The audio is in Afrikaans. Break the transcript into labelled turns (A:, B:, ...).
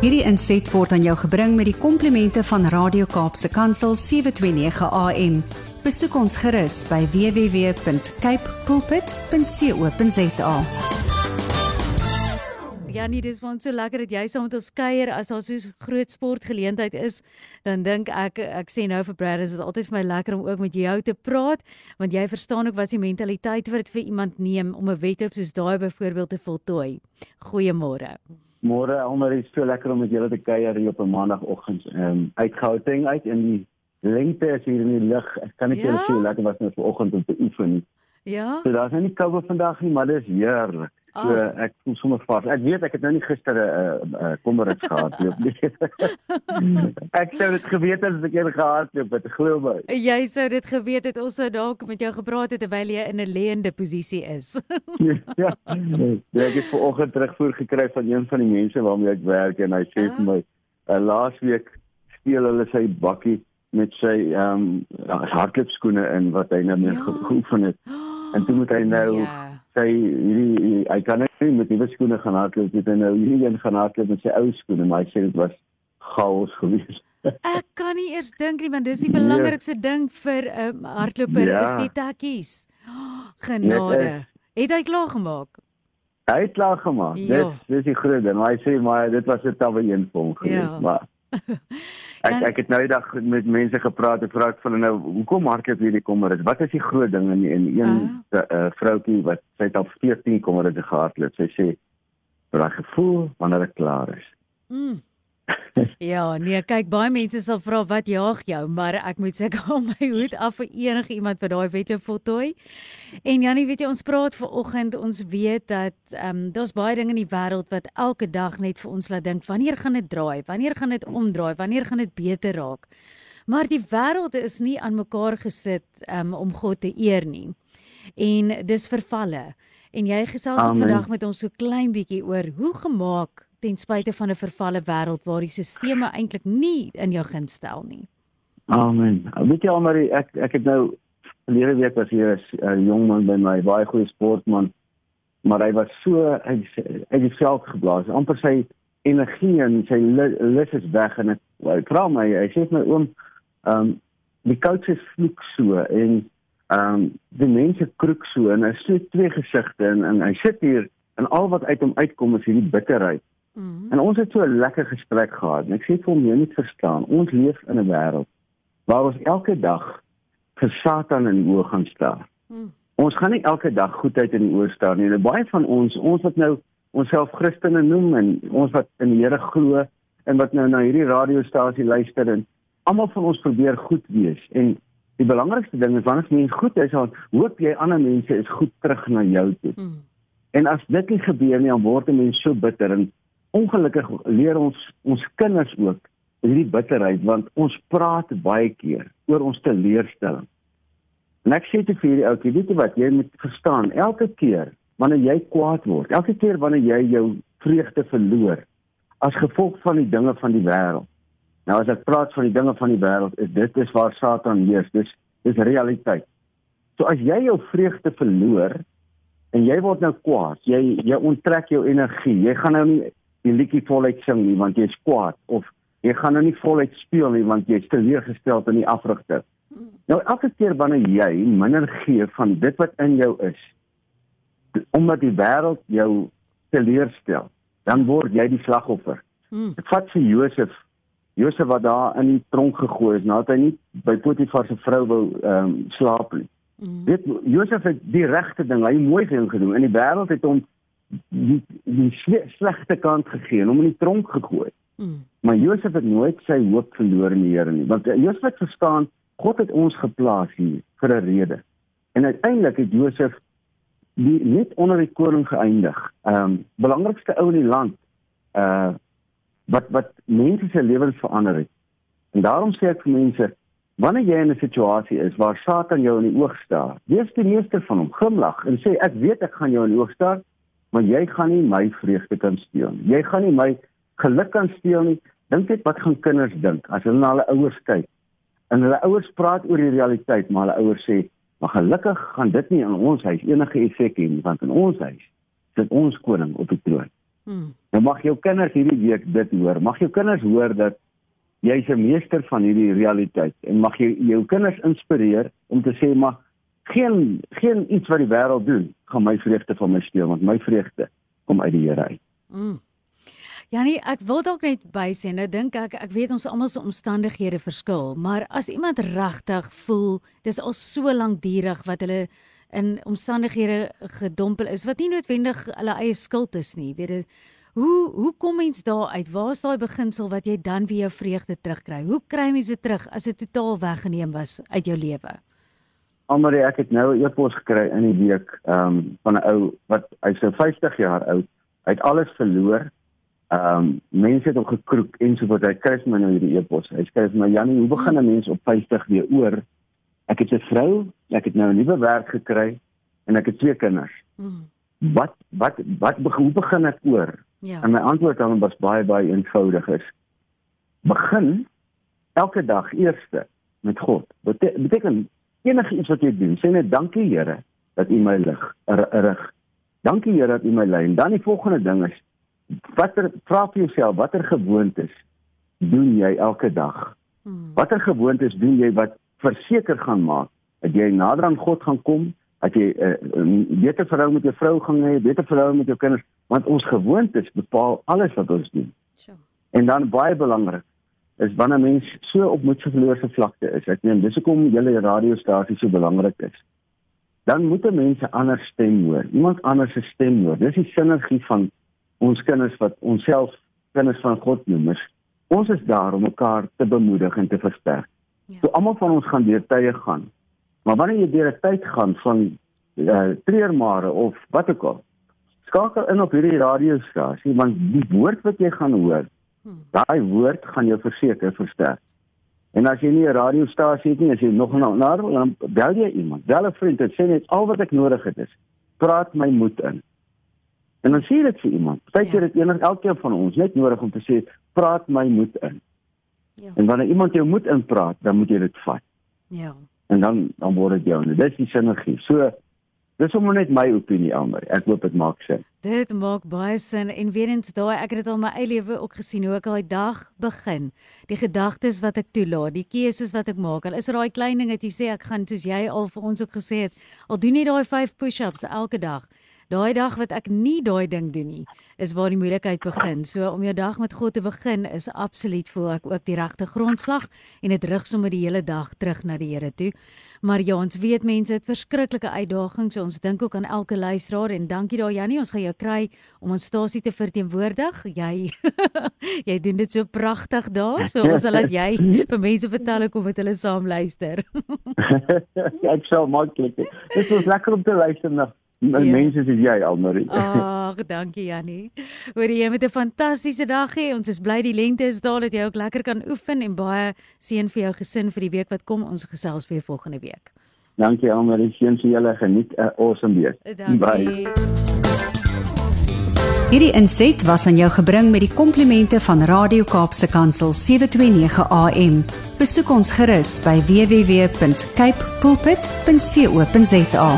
A: Hierdie inset word aan jou gebring met die komplimente van Radio Kaapse Kansel 729 AM. Besoek ons gerus by www.cape pulpit.co.za.
B: Janie, dis want so lekker dat jy saam met ons kuier as daar so 'n groot sportgeleentheid is. Dan dink ek ek sê nou vir Brad is dit altyd vir my lekker om ook met jou te praat want jy verstaan ook wat die mentaliteit wat vir iemand neem om 'n wedloop soos daai byvoorbeeld te voltooi. Goeiemôre.
C: Môre almal is so lekker om met julle te kuier hier op 'n maandagooggend. Ehm um, uit Gauteng uit in die lengte is hier in die lug. Ek kan net ja? julle sê lekker was net vanoggend om te oefen.
B: Ja.
C: So daar's nou nie koue vandag nie, maar dis heerlik. So oh. ek voel sommer vas. Ek weet ek het nou nie gister 'n uh, uh, kommerits gehad nie. ek sou dit geweet het as ek een gehad het, but glo my.
B: Jy sou dit geweet het ons sou dalk met jou gepraat het terwyl jy in 'n leende posisie is.
C: ja. Ja, ek het vanoggend terugvoer gekry van een van die mense waarmee ek werk en hy sê vir my, uh, laasweek steel hulle sy bakkie met sy ehm um, hardloopskoene in wat hy nou mee ja. geoefen het. En toe moet hy nou ja sy hierdie hy kan nie met nuwe skoene gaan hardloop nie. Hy nou hierdie een gaan hardloop met sy ou skoene, maar hy sê dit was chaos geweest.
B: Ek kan nie eers dink nie want dis die belangrikste nee. ding vir 'n um, hardloper ja. is die takkies. Oh, genade. Het hy klaar gemaak?
C: Hy het klaar gemaak. Ja. Dis dis die groot ding. Hy sê maar dit was 'n tawwe een vir hom geweest, ja. maar Ek ek het nou die dag met mense gepraat en vra ek vir hulle nou hoekom hardloop hierdie kommer is. Wat is die groot ding in in een uh -huh. uh, vroutjie wat sy het al 14 kommer het gehardloop. Sy sê daai gevoel wanneer ek klaar is.
B: Mm. ja, nee, kyk baie mense sal vra wat jaag jou, maar ek moet sê hou my hoed af vir enige iemand wat daai wedloop voltooi. En Janie, weet jy, ons praat ver oggend, ons weet dat ehm um, daar's baie dinge in die wêreld wat elke dag net vir ons laat dink, wanneer gaan dit draai? Wanneer gaan dit omdraai? Wanneer gaan dit beter raak? Maar die wêreld is nie aan mekaar gesit um, om God te eer nie. En dis vervalle. En jy gesels vandag met ons so klein bietjie oor hoe gemaak ten spyte van 'n vervalle wêreld waar die stelsels eintlik nie in jou guns stel nie.
C: Amen. Weet jy almal ek ek het nou verlede week was hier 'n jong man by my, baie goeie sportman, maar hy was so hy het die veld geblaas. amper sy energie en sy lus is weg en ek ek vra my hy sê my oom ehm um, die coach is vloek so en ehm um, die mense kroek so en hy sê twee gesigte en, en hy sit hier en al wat uit hom uitkom is hierdie bitterheid. -hmm. En ons het so 'n lekker gesprek gehad. En ek sê vir hom jy moet verstaan, ons leef in 'n wêreld waar ons elke dag vir Satan in die oë gaan staar. Mm. Ons gaan nie elke dag goedheid in die oë staar nie. En baie van ons, ons wat nou onsself Christene noem en ons wat in die Here glo en wat nou na hierdie radiostasie luister en almal van ons probeer goed wees. En die belangrikste ding is wanneer jy goed is, dan hoop jy ander mense is goed terug na jou toe. Mm. En as dit nie gebeur nie, dan word 'n mens so bitter en ongelukkig leer ons ons kinders ook hierdie bitterheid want ons praat baie keer oor ons teleurstelling. En ek sê te vir die ouetjie, weet jy wat, jy moet verstaan, elke keer wanneer jy kwaad word, elke keer wanneer jy jou vreugde verloor as gevolg van die dinge van die wêreld. Nou as ek praat van die dinge van die wêreld, is dit is waar Satan heers. Dis dis realiteit. So as jy jou vreugde verloor en jy word nou kwaad, jy jy onttrek jou energie. Jy gaan nou nie die liedjie voluit sing nie want jy's kwaad of jy gaan nou nie voluit speel nie want jy's teleurgesteld in die afrigter. Nou elke keer wanneer jy minder gee van dit wat in jou is omdat die wêreld jou teleurstel, dan word jy die slagoffer. Hmm. Dit vat vir Josef Josef wat daar in die tronk gegooi is nadat hy nie by Potifar se vrou wou ehm um, slaap nie. Mm. Dit Josef het die regte ding, hy mooi ding gedoen. In die wêreld het hom die die slegte kant gegee en hom in die tronk gegooi. Mm. Maar Josef het nooit sy hoop verloor in die Here nie, want Josef het verstaan God het ons geplaas hier vir 'n rede. En uiteindelik het Josef die net onder die koning geëindig. Ehm um, belangrikste ou in die land uh wat wat mense se lewens verander het. En daarom sê ek vir mense Wanneer jy in 'n situasie is waar Satan jou in die oog staar, wees die meester van hom, glimlag en sê ek weet ek gaan jou in die oog staar, maar jy gaan nie my vreugde kan steel nie. Jy gaan nie my geluk kan steel nie. Dink net wat gaan kinders dink as hulle na hulle ouers kyk. En hulle ouers praat oor die realiteit, maar hulle ouers sê, "Maar gelukkig gaan dit nie in ons huis enige effek hê nie, want in ons huis sit ons koning op die troon." Hmm. Nou mag jou kinders hierdie week dit hoor. Mag jou kinders hoor dat jy's 'n meester van hierdie realiteit en mag jy jou kinders inspireer om te sê maar geen geen iets wat die wêreld doen gaan my vreugde van my steel want my vreugde kom uit die Here uit. Mm.
B: Janie, ek wil dalk net bysê, nou dink ek ek weet ons almal se omstandighede verskil, maar as iemand regtig voel dis al so lank durig wat hulle in omstandighede gedompel is wat nie noodwendig hulle eie skuld is nie, weet jy, hoe hoe kom mens daar uit? Waar is daai beginsel wat jy dan weer jou vreugde terugkry? Hoe kry mens dit terug as dit totaal weggeneem was uit jou lewe?
C: Almarie, ek het nou 'n e-pos gekry in die week ehm um, van 'n ou wat hy's so 50 jaar oud, hy het alles verloor Ehm um, mense het hom gekroek en so voort. Hy skryf my nou hierdie e-pos. Hy skryf my Jannie, hoe begin 'n mens op 50 weer oor? Ek het 'n vrou, ek het nou 'n nuwe werk gekry en ek het twee kinders. Mm. Wat wat wat hoe begin ek oor? Ja. En my antwoord aan hom was baie baie eenvoudig is begin elke dag eerste met God. Bete beteken enige iets wat jy doen, sê net dankie Here dat U my lig rig. Dankie Here dat U my lei. En dan die volgende ding is watter vra vir jouself watter gewoontes doen jy elke dag? Hmm. Watter gewoontes doen jy wat verseker gaan maak dat jy nader aan God gaan kom, dat jy 'n uh, uh, beter verhouding met jou vrou gaan hê, beter verhouding met jou kinders, want ons gewoontes bepaal alles wat ons doen. Sure. En dan baie belangrik is wanneer mens so op moedverloorse vlakte is. Ek meen dis hoekom julle radiostasie so belangrik is. Dan moet 'n mens 'n ander stem hoor. Iemand anders se stem hoor. Dis die sinergie van ons kinders wat onsself kinders van God noem is ons is daar om mekaar te bemoedig en te versterk. Ja. So almal van ons gaan deur tye gaan. Maar wanneer jy deur 'n tyd gaan van uh, treurmare of wat ook al, skakel in op hierdie radiostasie want die woord wat jy gaan hoor, hmm. daai woord gaan jou verseker versterk. En as jy nie 'n radiostasie het nie, as jy nog nou na dan bel jy iemand, bel 'n vriend en sê net al wat ek nodig het is, praat my moed in. En dan sê dit vir iemand. Partykeer ja. het enig elkeen van ons net nodig om te sê praat my moed in. Ja. En wanneer iemand jou moed inpraat, dan moet jy dit vat. Ja. En dan dan word dit jou. Dit is die sinergie. So dis sommer net my opinie almal. Ek hoop dit maak sin.
B: Dit maak baie sin en weer eens daai ek het dit al my eie lewe ook gesien hoe ek daai dag begin. Die gedagtes wat ek toelaat, die keuses wat ek maak. Al is dit daai klein ding wat jy sê ek gaan soos jy al vir ons ook gesê het, al doen jy daai 5 push-ups elke dag daai dag wat ek nie daai ding doen nie, is waar die moeilikheid begin. So om jou dag met God te begin is absoluut voel ek ook die regte grondslag en dit rig sommer die hele dag terug na die Here toe. Maar ja, ons weet mense het verskriklike uitdagings. So ons dink ook aan elke luisteraar en dankie daar Jannie, ons gaan jou kry om ons stasie te verteenwoordig. Jy jy doen dit so pragtig daar. So ons sal laat jy vir mense vertel hoe kom dit hulle saam luister.
C: ek sal maak dit. Is lekker om te luister na My ja. mense is jy Almarie.
B: Ag, dankie Jannie. Hoor jy met 'n fantastiese dag hê. Ons is bly die lente is daar dat jy ook lekker kan oefen en baie seën vir jou gesin vir die week wat kom. Ons gesels weer volgende week.
C: Dankie Almarie. Seën vir julle. Geniet 'n awesome week.
B: Dankie. Bye.
A: Hierdie inset was aan jou gebring met die komplimente van Radio Kaapse Kansel 729 AM. Besoek ons gerus by www.cape pulpit.co.za.